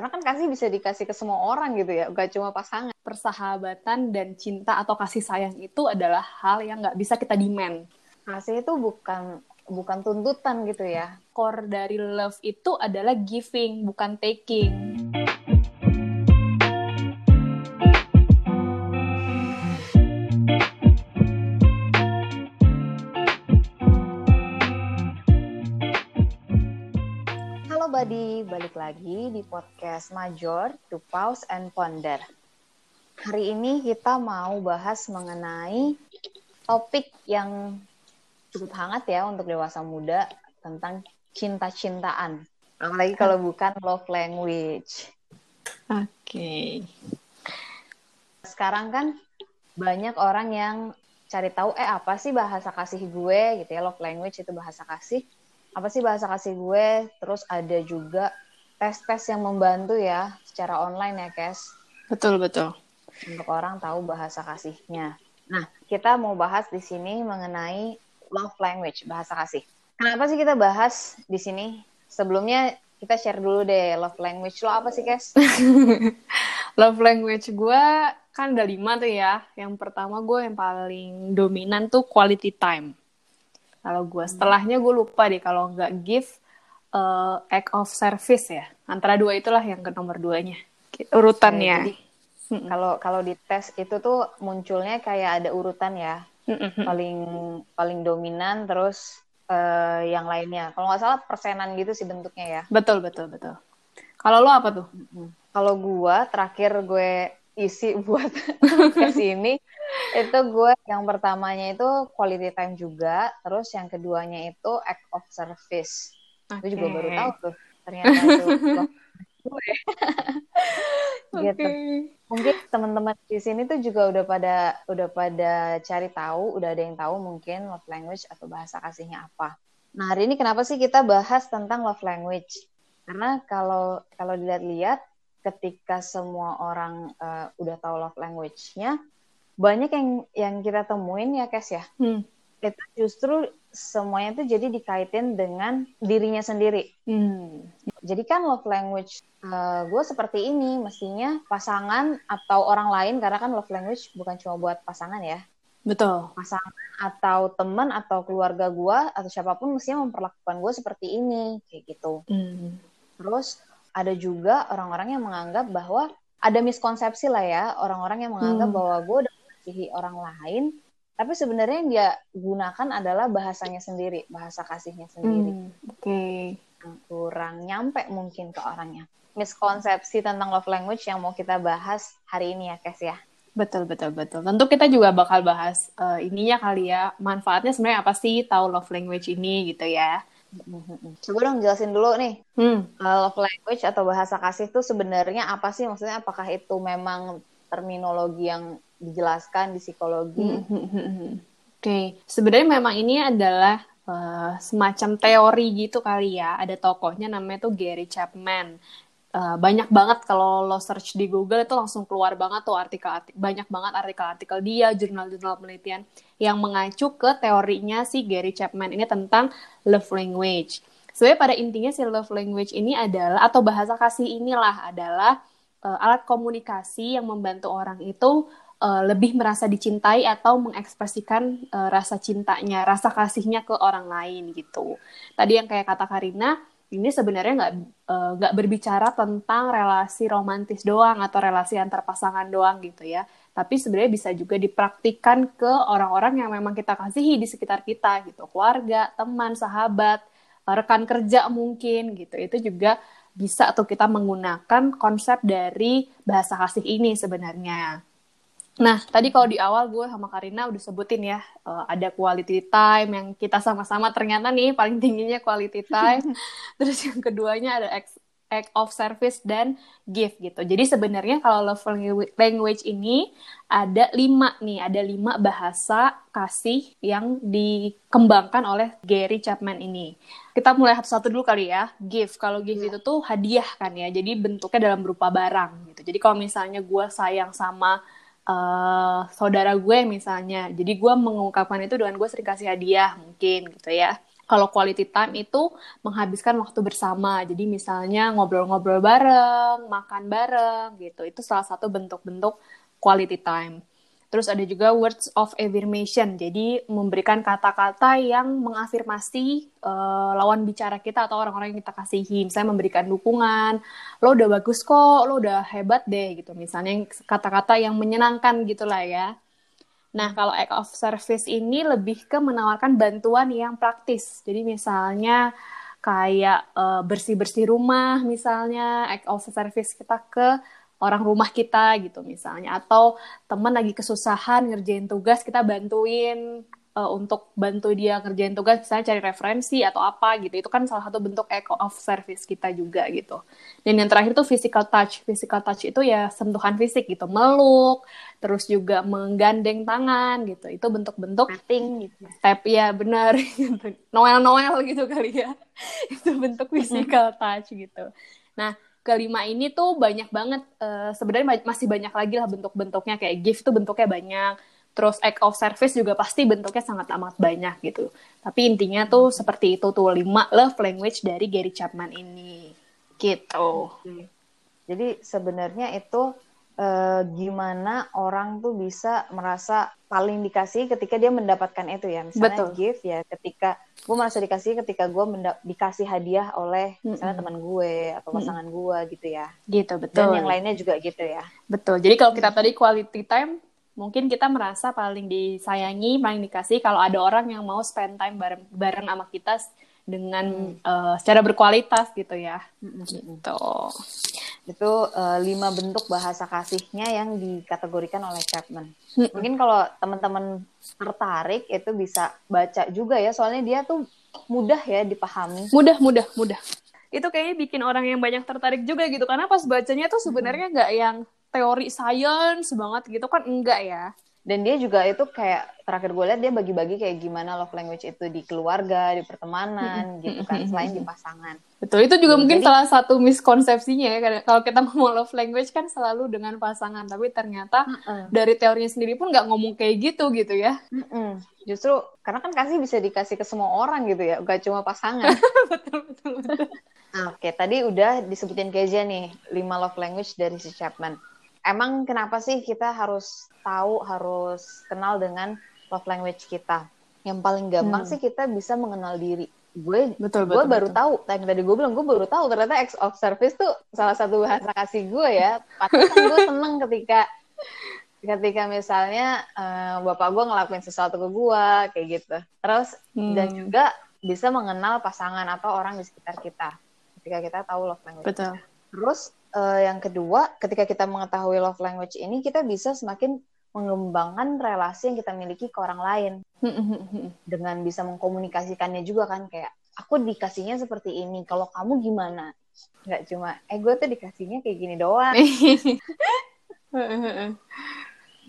karena kan kasih bisa dikasih ke semua orang gitu ya. Gak cuma pasangan. Persahabatan dan cinta atau kasih sayang itu adalah hal yang nggak bisa kita demand. Kasih itu bukan bukan tuntutan gitu ya. Core dari love itu adalah giving bukan taking lagi di podcast Major to Pause and Ponder. Hari ini kita mau bahas mengenai topik yang cukup hangat ya untuk dewasa muda tentang cinta-cintaan. Apalagi kalau bukan love language. Oke. Okay. Sekarang kan banyak orang yang cari tahu eh apa sih bahasa kasih gue gitu ya love language itu bahasa kasih apa sih bahasa kasih gue terus ada juga tes-tes yang membantu ya secara online ya Kes. Betul betul. Untuk orang tahu bahasa kasihnya. Nah kita mau bahas di sini mengenai love language bahasa kasih. Kenapa sih kita bahas di sini? Sebelumnya kita share dulu deh love language lo apa sih Kes? Love language gue kan ada lima tuh ya. Yang pertama gue yang paling dominan tuh quality time. Kalau gue setelahnya gue lupa deh kalau nggak give uh, act of service ya. Antara dua itulah yang ke nomor duanya. Urutannya. Kalau kalau di tes itu tuh munculnya kayak ada urutan ya. Paling paling dominan terus uh, yang lainnya. Kalau nggak salah persenan gitu sih bentuknya ya. Betul betul betul. Kalau lo apa tuh? Kalau gue terakhir gue isi buat ke sini itu gue yang pertamanya itu quality time juga, terus yang keduanya itu act of service. Okay. Gue juga baru tahu tuh ternyata itu gue. gitu. Mungkin teman-teman di sini tuh juga udah pada udah pada cari tahu, udah ada yang tahu mungkin love language atau bahasa kasihnya apa. Nah, hari ini kenapa sih kita bahas tentang love language? Karena kalau kalau dilihat-lihat ketika semua orang uh, udah tahu love language-nya, banyak yang yang kita temuin ya Kes ya hmm. Itu justru semuanya tuh jadi dikaitin dengan dirinya sendiri hmm. jadi kan love language uh, gue seperti ini mestinya pasangan atau orang lain karena kan love language bukan cuma buat pasangan ya betul pasangan atau teman atau keluarga gue atau siapa pun mestinya memperlakukan gue seperti ini kayak gitu hmm. terus ada juga orang-orang yang menganggap bahwa ada miskonsepsi lah ya orang-orang yang menganggap hmm. bahwa gue udah mengasihi orang lain tapi sebenarnya yang dia gunakan adalah bahasanya sendiri bahasa kasihnya sendiri. Hmm, oke. Okay. kurang nyampe mungkin ke orangnya. Miskonsepsi tentang love language yang mau kita bahas hari ini ya Kes ya. Betul betul betul. Tentu kita juga bakal bahas uh, ininya kali ya. Manfaatnya sebenarnya apa sih tahu love language ini gitu ya. Coba dong jelasin dulu nih, hmm. love language atau bahasa kasih itu sebenarnya apa sih? Maksudnya apakah itu memang terminologi yang dijelaskan di psikologi. Hmm, hmm, hmm, Oke, okay. sebenarnya memang ini adalah uh, semacam teori gitu kali ya. Ada tokohnya namanya tuh Gary Chapman. Uh, banyak banget kalau lo search di Google itu langsung keluar banget tuh artikel, banyak banget artikel-artikel dia, jurnal-jurnal penelitian yang mengacu ke teorinya si Gary Chapman ini tentang love language. Sebenarnya pada intinya si love language ini adalah atau bahasa kasih inilah adalah uh, alat komunikasi yang membantu orang itu uh, lebih merasa dicintai atau mengekspresikan uh, rasa cintanya, rasa kasihnya ke orang lain gitu. Tadi yang kayak kata Karina, ini sebenarnya nggak nggak uh, berbicara tentang relasi romantis doang atau relasi antar pasangan doang gitu ya. Tapi sebenarnya bisa juga dipraktikkan ke orang-orang yang memang kita kasihi di sekitar kita gitu, keluarga, teman, sahabat, rekan kerja mungkin gitu. Itu juga bisa atau kita menggunakan konsep dari bahasa kasih ini sebenarnya. Nah, tadi kalau di awal gue sama Karina udah sebutin ya, uh, ada quality time yang kita sama-sama ternyata nih paling tingginya quality time. Terus yang keduanya ada act of service dan gift gitu. Jadi sebenarnya kalau love language ini ada lima nih, ada lima bahasa kasih yang dikembangkan oleh Gary Chapman ini. Kita mulai satu-satu dulu kali ya. Gift, kalau gift itu tuh hadiah kan ya, jadi bentuknya dalam berupa barang gitu. Jadi kalau misalnya gue sayang sama uh, saudara gue misalnya. Jadi gue mengungkapkan itu dengan gue sering kasih hadiah mungkin gitu ya. Kalau quality time itu menghabiskan waktu bersama. Jadi misalnya ngobrol-ngobrol bareng, makan bareng gitu. Itu salah satu bentuk-bentuk quality time. Terus ada juga words of affirmation, jadi memberikan kata-kata yang mengafirmasi uh, lawan bicara kita atau orang-orang yang kita kasihi. Misalnya memberikan dukungan, lo udah bagus kok, lo udah hebat deh gitu. Misalnya kata-kata yang menyenangkan gitulah ya. Nah, kalau act of service ini lebih ke menawarkan bantuan yang praktis. Jadi misalnya kayak uh, bersih-bersih rumah misalnya, act of service kita ke orang rumah kita gitu misalnya atau teman lagi kesusahan ngerjain tugas kita bantuin uh, untuk bantu dia ngerjain tugas misalnya cari referensi atau apa gitu. Itu kan salah satu bentuk eco of service kita juga gitu. Dan yang terakhir tuh physical touch. Physical touch itu ya sentuhan fisik gitu. Meluk terus juga menggandeng tangan gitu. Itu bentuk-bentuk tapping gitu. tap ya benar. Gitu noel noel gitu kali ya. Itu bentuk physical touch gitu. Nah kelima ini tuh banyak banget uh, sebenarnya masih banyak lagi lah bentuk-bentuknya. Kayak gift tuh bentuknya banyak terus act of service juga pasti bentuknya sangat amat banyak gitu. Tapi intinya tuh seperti itu tuh lima love language dari Gary Chapman ini. Gitu. Jadi sebenarnya itu uh, gimana orang tuh bisa merasa paling dikasih ketika dia mendapatkan itu ya. Misalnya Betul. gift ya ketika gue merasa dikasih ketika gue dikasih hadiah oleh misalnya mm -hmm. teman gue atau pasangan mm -hmm. gue gitu ya. Gitu betul dan yang lainnya juga gitu ya. Betul. Jadi kalau kita tadi quality time mungkin kita merasa paling disayangi paling dikasih kalau ada orang yang mau spend time bareng bareng sama kita dengan hmm. uh, secara berkualitas gitu ya. Hmm. Gitu. Itu uh, lima bentuk bahasa kasihnya yang dikategorikan oleh Chapman. Hmm. Mungkin kalau teman-teman tertarik itu bisa baca juga ya, soalnya dia tuh mudah ya dipahami. Mudah, mudah, mudah. Itu kayaknya bikin orang yang banyak tertarik juga gitu, karena pas bacanya tuh sebenarnya nggak hmm. yang teori science banget gitu kan enggak ya? Dan dia juga itu kayak terakhir gue lihat dia bagi-bagi kayak gimana love language itu di keluarga di pertemanan gitu kan selain di pasangan. Betul itu juga mungkin Jadi, salah satu miskonsepsinya ya kalau kita ngomong love language kan selalu dengan pasangan tapi ternyata uh -uh. dari teorinya sendiri pun nggak ngomong kayak gitu gitu ya. Uh -uh. justru karena kan kasih bisa dikasih ke semua orang gitu ya gak cuma pasangan. Betul betul betul. Nah, oke okay, tadi udah disebutin Kezia nih lima love language dari si Chapman emang kenapa sih kita harus tahu, harus kenal dengan love language kita? Yang paling gampang hmm. sih kita bisa mengenal diri. Gue betul, gue baru betul. tahu, yang tadi gue bilang gue baru tahu ternyata ex of service tuh salah satu bahasa kasih gue ya. Padahal gue seneng ketika ketika misalnya uh, bapak gue ngelakuin sesuatu ke gue kayak gitu. Terus hmm. dan juga bisa mengenal pasangan atau orang di sekitar kita ketika kita tahu love language. Betul. Terus uh, yang kedua, ketika kita mengetahui love language ini, kita bisa semakin mengembangkan relasi yang kita miliki ke orang lain. Dengan bisa mengkomunikasikannya juga kan kayak aku dikasihnya seperti ini kalau kamu gimana? Nggak cuma eh gue tuh dikasihnya kayak gini doang.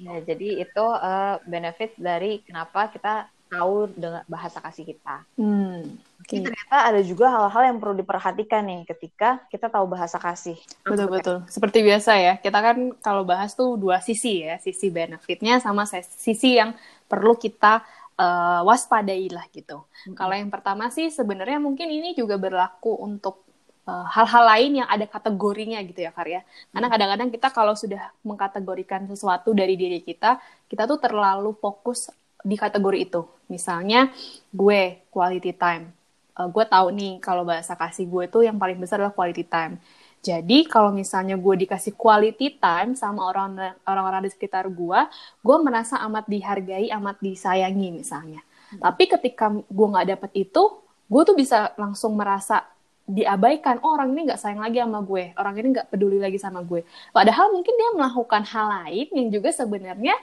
Nah jadi itu uh, benefit dari kenapa kita tahu dengan bahasa kasih kita. Hmm, okay. ternyata ada juga hal-hal yang perlu diperhatikan nih ketika kita tahu bahasa kasih. Betul betul. Seperti biasa ya, kita kan kalau bahas tuh dua sisi ya, sisi benefitnya sama sisi yang perlu kita uh, waspadai lah gitu. Hmm. Kalau yang pertama sih sebenarnya mungkin ini juga berlaku untuk eh, hal-hal lain yang ada kategorinya gitu ya Karya. Karena hmm. kadang-kadang kita kalau sudah mengkategorikan sesuatu dari diri kita, kita tuh terlalu fokus di kategori itu. Misalnya gue quality time. Uh, gue tahu nih kalau bahasa kasih gue tuh yang paling besar adalah quality time. Jadi kalau misalnya gue dikasih quality time sama orang-orang di sekitar gue, gue merasa amat dihargai, amat disayangi misalnya. Hmm. Tapi ketika gue nggak dapet itu, gue tuh bisa langsung merasa diabaikan. Oh, orang ini nggak sayang lagi sama gue, orang ini nggak peduli lagi sama gue. Padahal mungkin dia melakukan hal lain yang juga sebenarnya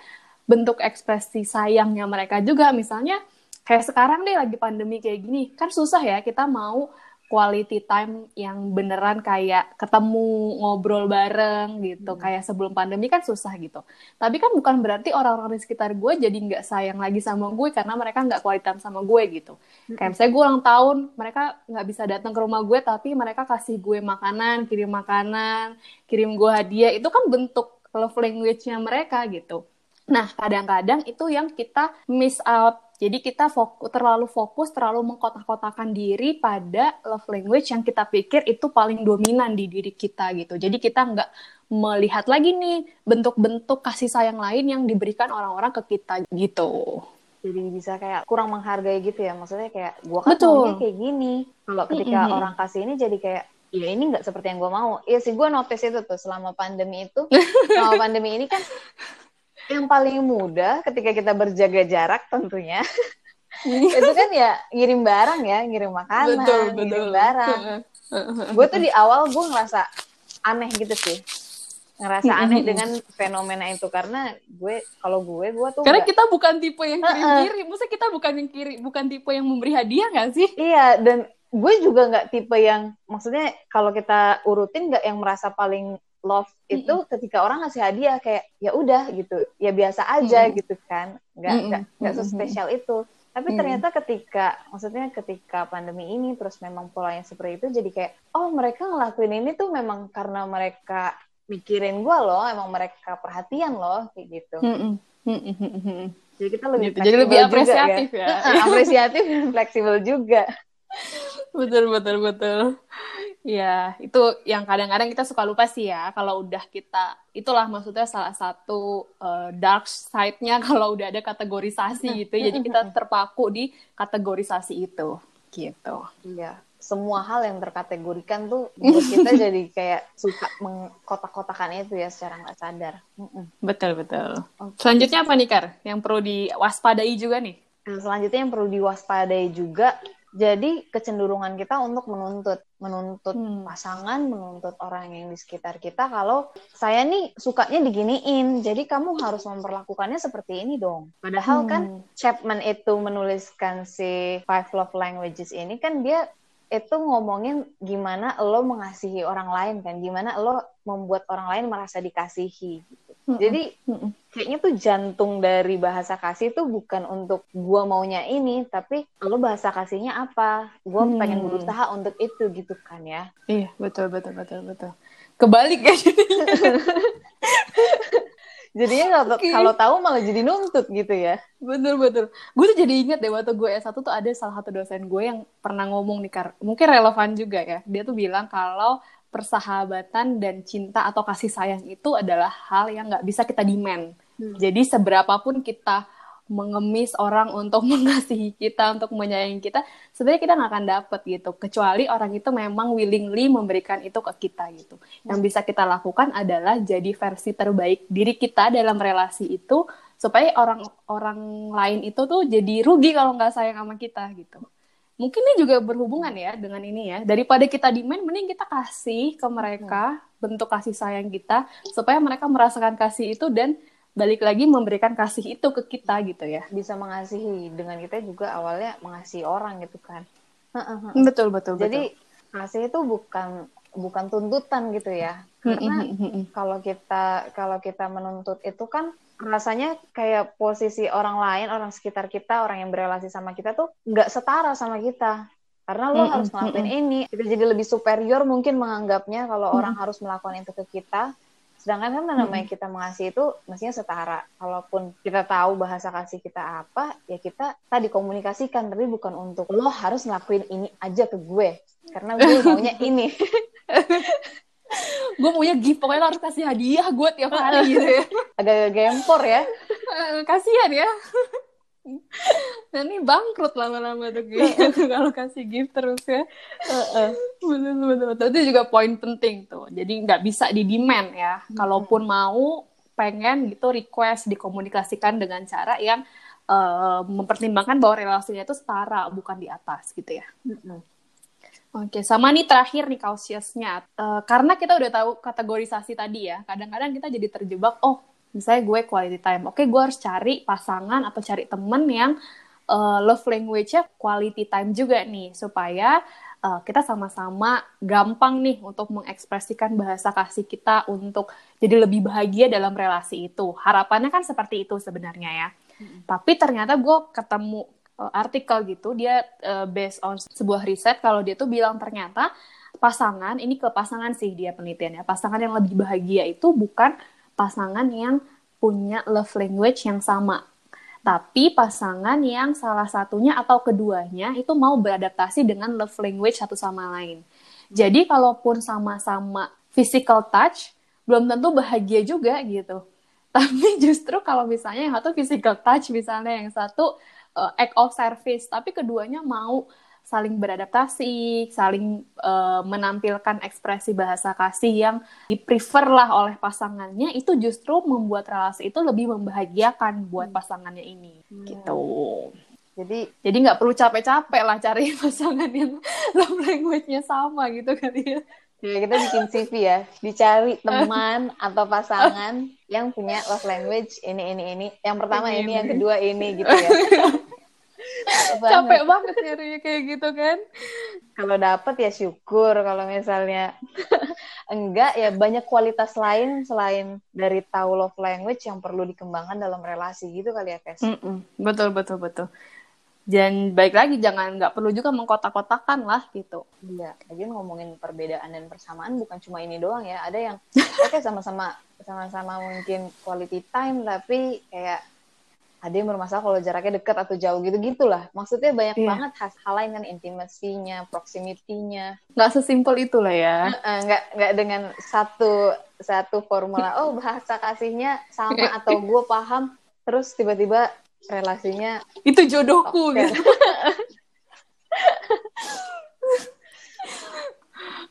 bentuk ekspresi sayangnya mereka juga. Misalnya kayak sekarang deh lagi pandemi kayak gini. Kan susah ya kita mau quality time yang beneran kayak ketemu ngobrol bareng gitu. Hmm. kayak sebelum pandemi kan susah gitu. Tapi kan bukan berarti orang-orang di sekitar gue jadi nggak sayang lagi sama gue karena mereka nggak quality time sama gue gitu. Hmm. kayak misalnya gue ulang tahun mereka nggak bisa datang ke rumah gue tapi mereka kasih gue makanan kirim makanan kirim gue hadiah. Itu kan bentuk love language-nya mereka gitu Nah, kadang-kadang itu yang kita miss out Jadi kita fokus, terlalu fokus, terlalu mengkotak-kotakan diri pada love language yang kita pikir itu paling dominan di diri kita gitu. Jadi kita nggak melihat lagi nih bentuk-bentuk kasih sayang lain yang diberikan orang-orang ke kita gitu. Jadi bisa kayak kurang menghargai gitu ya. Maksudnya kayak gue kan Betul. kayak gini. Kalau ketika mm -hmm. orang kasih ini jadi kayak ya ini nggak seperti yang gue mau. Iya sih gue notice itu tuh selama pandemi itu. selama pandemi ini kan yang paling mudah ketika kita berjaga jarak tentunya. Itu kan ya ngirim barang ya ngirim makanan betul, betul. ngirim barang gue tuh di awal gue ngerasa aneh gitu sih. Ngerasa aneh dengan fenomena itu karena gue kalau gue gue tuh karena gak... kita bukan tipe yang kirim kirim. Maksudnya kita bukan yang kiri bukan tipe yang memberi hadiah gak sih? Iya dan gue juga nggak tipe yang maksudnya kalau kita urutin nggak yang merasa paling love itu mm -hmm. ketika orang ngasih hadiah kayak ya udah gitu. Ya biasa aja mm -hmm. gitu kan. Nggak mm -hmm. nggak nggak sespesial itu. Tapi ternyata ketika maksudnya ketika pandemi ini terus memang polanya seperti itu jadi kayak oh mereka ngelakuin ini tuh memang karena mereka mikirin gue loh emang mereka perhatian loh kayak gitu. Mm -hmm. jadi kita lebih gitu, jadi lebih apresiatif juga, ya, ya. apresiatif dan fleksibel juga. Betul betul betul Ya, itu yang kadang-kadang kita suka lupa sih ya. Kalau udah kita, itulah maksudnya salah satu uh, dark side-nya kalau udah ada kategorisasi gitu. Jadi kita terpaku di kategorisasi itu, gitu. Iya, semua hal yang terkategorikan tuh kita jadi kayak suka mengkotak-kotakan itu ya secara nggak sadar. Betul betul. Okay. Selanjutnya apa nih Kar? Yang perlu diwaspadai juga nih? selanjutnya yang perlu diwaspadai juga jadi kecenderungan kita untuk menuntut. Menuntut hmm. pasangan menuntut orang yang di sekitar kita kalau saya nih sukanya diginiin. Jadi kamu harus memperlakukannya seperti ini dong. Padahal kan hmm. kan Chapman itu menuliskan si five love languages ini kan dia itu ngomongin gimana lo mengasihi orang lain kan. Gimana lo membuat orang lain merasa dikasihi jadi kayaknya tuh jantung dari bahasa kasih tuh bukan untuk gua maunya ini tapi lo bahasa kasihnya apa? Gua hmm. pengen berusaha untuk itu gitu kan ya. Iya betul betul betul betul. Kebalik ya jadinya. Kalau okay. kalau tahu malah jadi nuntut gitu ya. Betul betul gue tuh jadi inget deh waktu gue S1 tuh ada salah satu dosen gue yang pernah ngomong nih kar. Mungkin relevan juga ya. Dia tuh bilang kalau persahabatan dan cinta atau kasih sayang itu adalah hal yang nggak bisa kita demand hmm. jadi seberapapun kita mengemis orang untuk mengasihi kita, untuk menyayangi kita, sebenarnya kita nggak akan dapet gitu. Kecuali orang itu memang willingly memberikan itu ke kita gitu. Yang bisa kita lakukan adalah jadi versi terbaik diri kita dalam relasi itu, supaya orang-orang lain itu tuh jadi rugi kalau nggak sayang sama kita gitu. Mungkin ini juga berhubungan ya dengan ini ya. Daripada kita demand, mending kita kasih ke mereka bentuk kasih sayang kita, supaya mereka merasakan kasih itu dan balik lagi memberikan kasih itu ke kita gitu ya. Bisa mengasihi. Dengan kita juga awalnya mengasihi orang gitu kan. Betul betul jadi betul. kasih itu bukan bukan tuntutan gitu ya. Karena kalau kita kalau kita menuntut itu kan rasanya kayak posisi orang lain orang sekitar kita orang yang berrelasi sama kita tuh nggak setara sama kita karena lo harus melakukan ini kita jadi lebih superior mungkin menganggapnya kalau orang harus melakukan itu ke kita Sedangkan kan namanya kita mengasihi itu mestinya setara. Kalaupun kita tahu bahasa kasih kita apa, ya kita tadi komunikasikan, tapi bukan untuk lo harus ngelakuin ini aja ke gue. Karena gue maunya ini. gue maunya gift, pokoknya lo harus kasih hadiah gue tiap hari gitu ya. Agak gempor ya. Kasihan ya. Nah ini bangkrut lama-lama tuh gitu kalau kasih gift terus ya. Betul betul betul. Itu juga poin penting tuh. Jadi nggak bisa di demand ya. Kalaupun mau pengen gitu request dikomunikasikan dengan cara yang uh, mempertimbangkan bahwa relasinya itu setara bukan di atas gitu ya. Hmm. Oke, sama nih terakhir nih cautiousnya. Uh, karena kita udah tahu kategorisasi tadi ya, kadang-kadang kita jadi terjebak, oh misalnya gue quality time oke gue harus cari pasangan atau cari temen yang uh, love language-nya quality time juga nih supaya uh, kita sama-sama gampang nih untuk mengekspresikan bahasa kasih kita untuk jadi lebih bahagia dalam relasi itu harapannya kan seperti itu sebenarnya ya hmm. tapi ternyata gue ketemu uh, artikel gitu dia uh, based on sebuah riset kalau dia tuh bilang ternyata pasangan ini ke pasangan sih dia penelitiannya pasangan yang lebih bahagia itu bukan pasangan yang punya love language yang sama. Tapi pasangan yang salah satunya atau keduanya itu mau beradaptasi dengan love language satu sama lain. Jadi kalaupun sama-sama physical touch, belum tentu bahagia juga gitu. Tapi justru kalau misalnya yang satu physical touch, misalnya yang satu uh, act of service, tapi keduanya mau saling beradaptasi, saling uh, menampilkan ekspresi bahasa kasih yang di-prefer lah oleh pasangannya, itu justru membuat relasi itu lebih membahagiakan buat hmm. pasangannya ini, hmm. gitu. Jadi jadi nggak perlu capek-capek lah cari pasangan yang love language-nya sama gitu kali ya. Ya, kita bikin CV ya, dicari teman atau pasangan yang punya love language ini ini ini. Yang pertama ini, ini yang kedua ini gitu ya. capek banget nyarinya kayak gitu kan kalau dapet ya syukur kalau misalnya enggak ya banyak kualitas lain selain dari tahu love language yang perlu dikembangkan dalam relasi gitu kali ya Kes mm -mm. betul betul betul dan baik lagi jangan nggak perlu juga mengkotak-kotakan lah gitu. Iya, lagi ngomongin perbedaan dan persamaan bukan cuma ini doang ya. Ada yang oke okay, sama-sama sama-sama mungkin quality time tapi kayak ada yang bermasalah kalau jaraknya dekat atau jauh gitu gitulah maksudnya banyak yeah. banget hal, hal lain kan intimasinya proximity-nya nggak sesimpel itulah ya nggak nggak dengan satu satu formula oh bahasa kasihnya sama atau gue paham terus tiba-tiba relasinya itu jodohku okay. gitu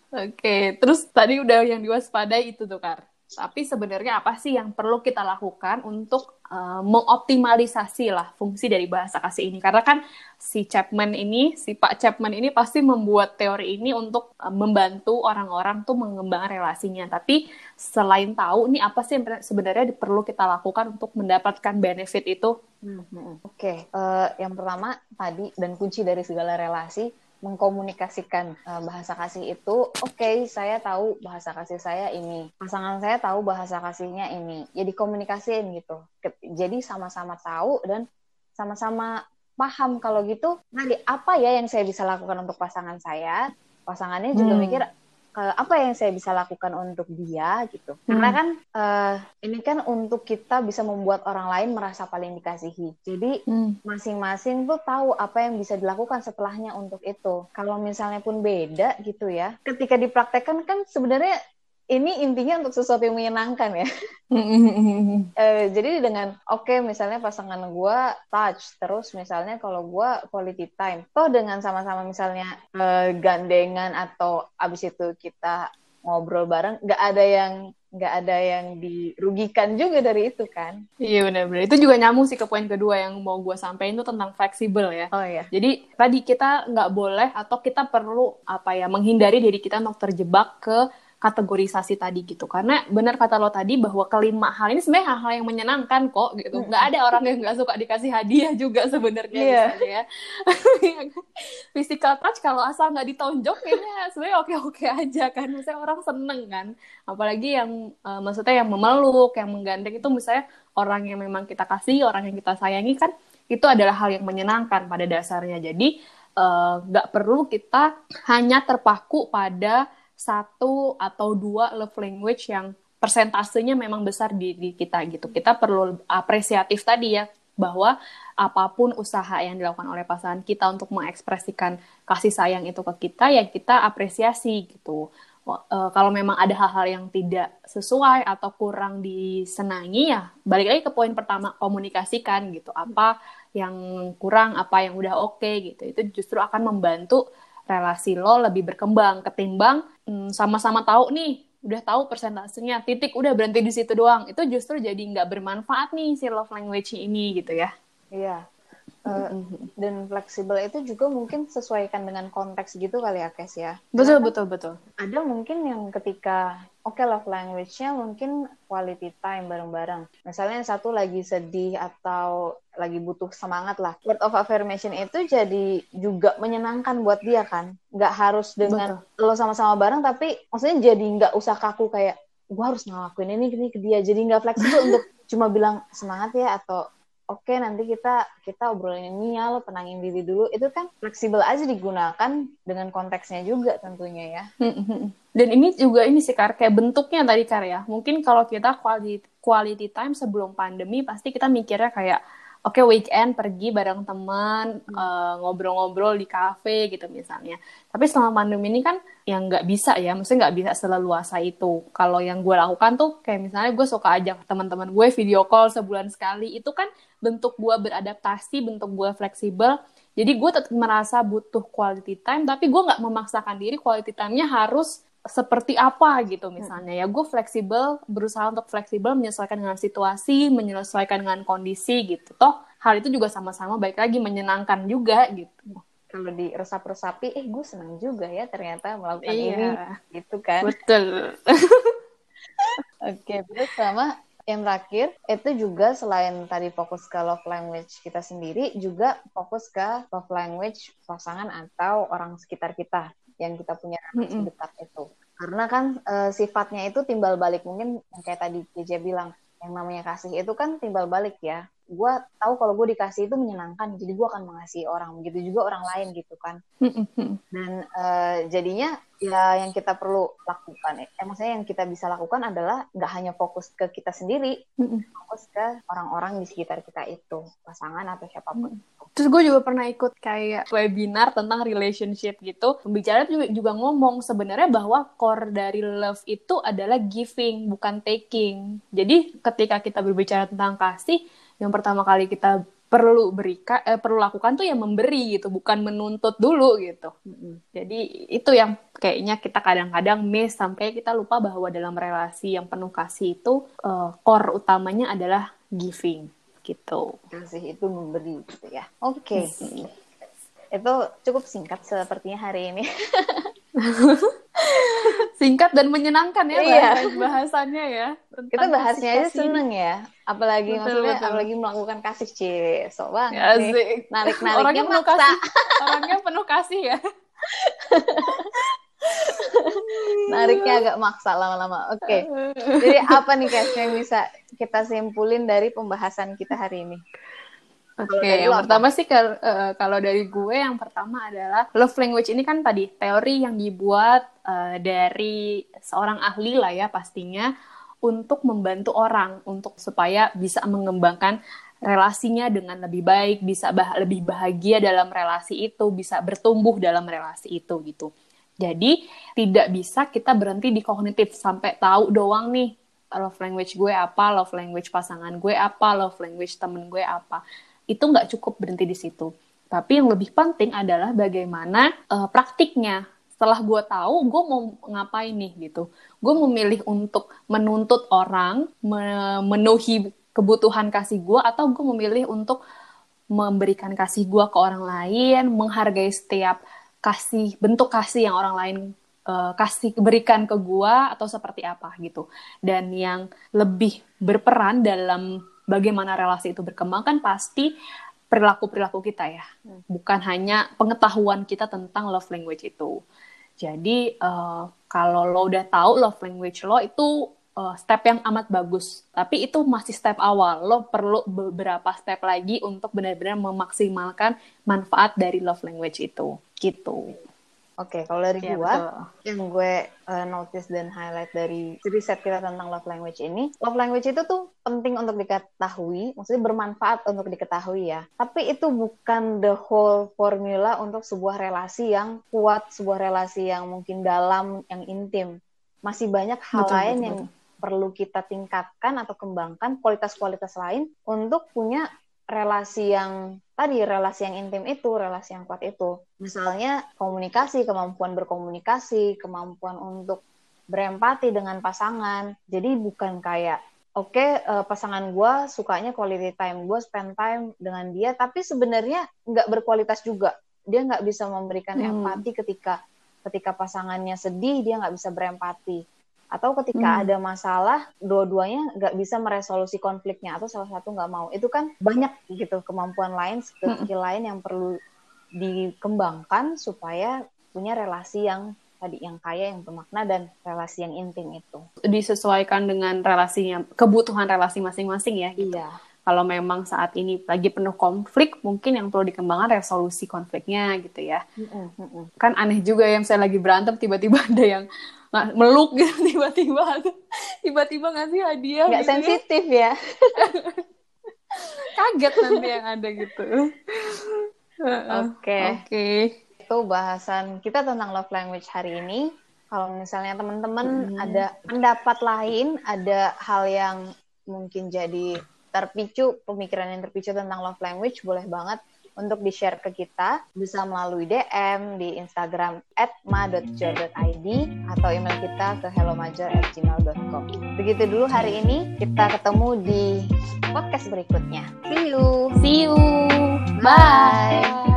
Oke, okay. terus tadi udah yang diwaspadai itu tuh, Kar. Tapi sebenarnya apa sih yang perlu kita lakukan untuk uh, mengoptimalisasi lah fungsi dari bahasa kasih ini? Karena kan si Chapman ini, si Pak Chapman ini pasti membuat teori ini untuk uh, membantu orang-orang tuh mengembangkan relasinya. Tapi selain tahu nih apa sih yang sebenarnya perlu kita lakukan untuk mendapatkan benefit itu? Hmm, hmm. Oke, okay. uh, eh, yang pertama tadi dan kunci dari segala relasi mengkomunikasikan uh, bahasa kasih itu oke okay, saya tahu bahasa kasih saya ini. Pasangan saya tahu bahasa kasihnya ini. Ya dikomunikasiin gitu. Jadi sama-sama tahu dan sama-sama paham kalau gitu nanti apa ya yang saya bisa lakukan untuk pasangan saya? Pasangannya juga hmm. mikir uh, apa yang saya bisa lakukan untuk dia gitu hmm. karena kan uh, ini kan untuk kita bisa membuat orang lain merasa paling dikasihi jadi hmm. masing-masing tuh tahu apa yang bisa dilakukan setelahnya untuk itu kalau misalnya pun beda gitu ya ketika dipraktekkan kan sebenarnya ini intinya untuk sesuatu yang menyenangkan ya. uh, jadi dengan oke okay, misalnya pasangan gue touch terus misalnya kalau gue quality time, toh dengan sama-sama misalnya uh, gandengan atau abis itu kita ngobrol bareng, nggak ada yang nggak ada yang dirugikan juga dari itu kan? Iya benar-benar. Itu juga nyambung sih ke poin kedua yang mau gue sampaikan itu tentang fleksibel ya. Oh iya. Jadi tadi kita nggak boleh atau kita perlu apa ya menghindari diri kita untuk terjebak ke kategorisasi tadi gitu. Karena benar kata lo tadi bahwa kelima hal ini sebenarnya hal-hal yang menyenangkan kok gitu. Nggak ada orang yang nggak suka dikasih hadiah juga sebenarnya yeah. misalnya ya. Physical touch kalau asal nggak ditonjok kayaknya sebenarnya oke-oke aja kan. Misalnya orang seneng kan. Apalagi yang uh, maksudnya yang memeluk yang menggandeng itu misalnya orang yang memang kita kasih orang yang kita sayangi kan itu adalah hal yang menyenangkan pada dasarnya. Jadi eh, nggak uh, perlu kita hanya terpaku pada satu atau dua love language yang persentasenya memang besar di, di kita gitu. Kita perlu apresiatif tadi ya bahwa apa pun usaha yang dilakukan oleh pasangan kita untuk mengekspresikan kasih sayang itu ke kita ya kita apresiasi gitu. E, kalau memang ada hal-hal yang tidak sesuai atau kurang disenangi ya balik lagi ke poin pertama komunikasikan gitu apa yang kurang apa yang udah oke okay, gitu itu justru akan membantu relasi lo lebih berkembang ketimbang hmm, sama-sama tahu nih udah tahu persentasenya titik udah berhenti di situ doang. Itu justru jadi nggak bermanfaat nih si love language ini gitu ya. Iya uh, dan fleksibel itu juga mungkin sesuaikan dengan konteks gitu kali ya Kes ya betul betul betul ada mungkin yang ketika oke okay, love language-nya mungkin quality time bareng-bareng. Misalnya yang satu lagi sedih atau lagi butuh semangat lah. Word of affirmation itu jadi juga menyenangkan buat dia kan. Nggak harus dengan Betul. lo sama-sama bareng, tapi maksudnya jadi nggak usah kaku kayak gue harus ngelakuin ini, ini ke dia. Jadi nggak fleksibel untuk cuma bilang semangat ya atau oke okay, nanti kita kita obrolin ini ya lo tenangin diri dulu. Itu kan fleksibel aja digunakan dengan konteksnya juga tentunya ya. Dan ini juga ini sih kar kayak bentuknya tadi kar ya. Mungkin kalau kita quality quality time sebelum pandemi pasti kita mikirnya kayak oke okay, weekend pergi bareng teman hmm. uh, ngobrol-ngobrol di kafe gitu misalnya. Tapi selama pandemi ini kan yang nggak bisa ya maksudnya nggak bisa seleluasa itu. Kalau yang gue lakukan tuh kayak misalnya gue suka ajak teman-teman gue video call sebulan sekali. Itu kan bentuk gue beradaptasi bentuk gue fleksibel. Jadi gue tetap merasa butuh quality time tapi gue nggak memaksakan diri quality time-nya harus seperti apa gitu misalnya. Ya gue fleksibel berusaha untuk fleksibel menyesuaikan dengan situasi menyesuaikan dengan kondisi gitu. Toh hal itu juga sama-sama baik lagi menyenangkan juga gitu. Kalau di resap-resapi eh gue senang juga ya ternyata melakukan iya. ini gitu kan. Betul. Oke terus sama yang terakhir itu juga selain tadi fokus ke love language kita sendiri juga fokus ke love language pasangan atau orang sekitar kita yang kita punya mm dekat itu. Karena kan e, sifatnya itu timbal balik mungkin yang kayak tadi JJ bilang yang namanya kasih itu kan timbal balik ya. Gue tahu kalau gue dikasih itu menyenangkan, jadi gue akan mengasihi orang. Begitu juga orang lain gitu kan. Dan e, jadinya ya yang kita perlu lakukan, eh, maksudnya yang kita bisa lakukan adalah nggak hanya fokus ke kita sendiri, fokus ke orang-orang di sekitar kita itu, pasangan atau siapa pun. Terus gue juga pernah ikut kayak webinar tentang relationship gitu. Pembicara juga, juga ngomong sebenarnya bahwa core dari love itu adalah giving, bukan taking. Jadi ketika kita berbicara tentang kasih, yang pertama kali kita perlu berikan eh, perlu lakukan tuh yang memberi gitu bukan menuntut dulu gitu mm-hmm. jadi itu yang kayaknya kita kadang-kadang miss sampai kita lupa bahwa dalam relasi yang penuh kasih itu uh, core utamanya adalah giving gitu. Kasih itu memberi gitu ya. Oke. Okay. Hmm. Itu cukup singkat sepertinya hari ini. singkat dan menyenangkan ya iya. bahasannya ya. Kita bahasnya aja seneng ya. Apalagi betul, maksudnya betul. apalagi melakukan kasih c so banget. Ya, Narik-nariknya orangnya penuh kasih. Orangnya penuh kasih ya. Nariknya agak maksa lama-lama. Oke. Okay. Jadi apa nih guys yang bisa kita simpulin dari pembahasan kita hari ini? Oke, okay, yang pertama sih uh, kalau dari gue yang pertama adalah love language ini kan tadi teori yang dibuat uh, dari seorang ahli lah ya pastinya untuk membantu orang untuk supaya bisa mengembangkan relasinya dengan lebih baik, bisa bah lebih bahagia dalam relasi itu, bisa bertumbuh dalam relasi itu gitu. Jadi tidak bisa kita berhenti di kognitif sampai tahu doang nih love language gue apa, love language pasangan gue apa, love language temen gue apa. Itu nggak cukup berhenti di situ. Tapi yang lebih penting adalah bagaimana uh, praktiknya. Setelah gue tahu, gue mau ngapain nih gitu. Gue memilih untuk menuntut orang, memenuhi kebutuhan kasih gue, atau gue memilih untuk memberikan kasih gue ke orang lain, menghargai setiap kasih bentuk kasih yang orang lain uh, kasih berikan ke gua atau seperti apa gitu dan yang lebih berperan dalam bagaimana relasi itu berkembang kan pasti perilaku perilaku kita ya hmm. bukan hanya pengetahuan kita tentang love language itu jadi uh, kalau lo udah tahu love language lo itu uh, step yang amat bagus. Tapi itu masih step awal. Lo perlu beberapa step lagi untuk benar-benar memaksimalkan manfaat dari love language itu. Gitu. Oke, okay, kalau dari ya, gue, yang gue uh, notice dan highlight dari riset kita tentang love language ini, love language itu tuh penting untuk diketahui, maksudnya bermanfaat untuk diketahui ya. Tapi itu bukan the whole formula untuk sebuah relasi yang kuat, sebuah relasi yang mungkin dalam, yang intim. Masih banyak hal betul, lain betul, yang betul perlu kita tingkatkan atau kembangkan kualitas-kualitas lain untuk punya relasi yang tadi relasi yang intim itu, relasi yang kuat itu. Misalnya komunikasi, kemampuan berkomunikasi, kemampuan untuk berempati dengan pasangan. Jadi bukan kayak oke okay, uh, eh, pasangan gue sukanya quality time, gue spend time dengan dia, tapi sebenarnya nggak berkualitas juga. Dia nggak bisa memberikan hmm. empati ketika ketika pasangannya sedih, dia nggak bisa berempati atau ketika hmm. ada masalah dua-duanya nggak bisa meresolusi konfliknya atau salah satu nggak mau itu kan banyak gitu kemampuan lain skill hmm. lain yang perlu dikembangkan supaya punya relasi yang tadi yang kaya yang bermakna dan relasi yang intim itu disesuaikan dengan relasinya kebutuhan relasi masing-masing ya gitu. iya kalau memang saat ini lagi penuh konflik mungkin yang perlu dikembangkan resolusi konfliknya gitu ya mm -mm. kan aneh juga ya saya lagi berantem tiba-tiba ada yang meluk gitu tiba-tiba tiba-tiba ngasih hadiah nggak gitu ya. sensitif ya, kaget nanti yang ada gitu. Oke. Okay. Oke. Okay. Itu bahasan kita tentang love language hari ini. Kalau misalnya teman-teman hmm. ada pendapat lain, ada hal yang mungkin jadi terpicu, pemikiran yang terpicu tentang love language, boleh banget untuk di-share ke kita bisa melalui DM di Instagram at ma.jor.id atau email kita ke hellomajor@gmail.com. Begitu dulu hari ini, kita ketemu di podcast berikutnya. See you. See you. Bye.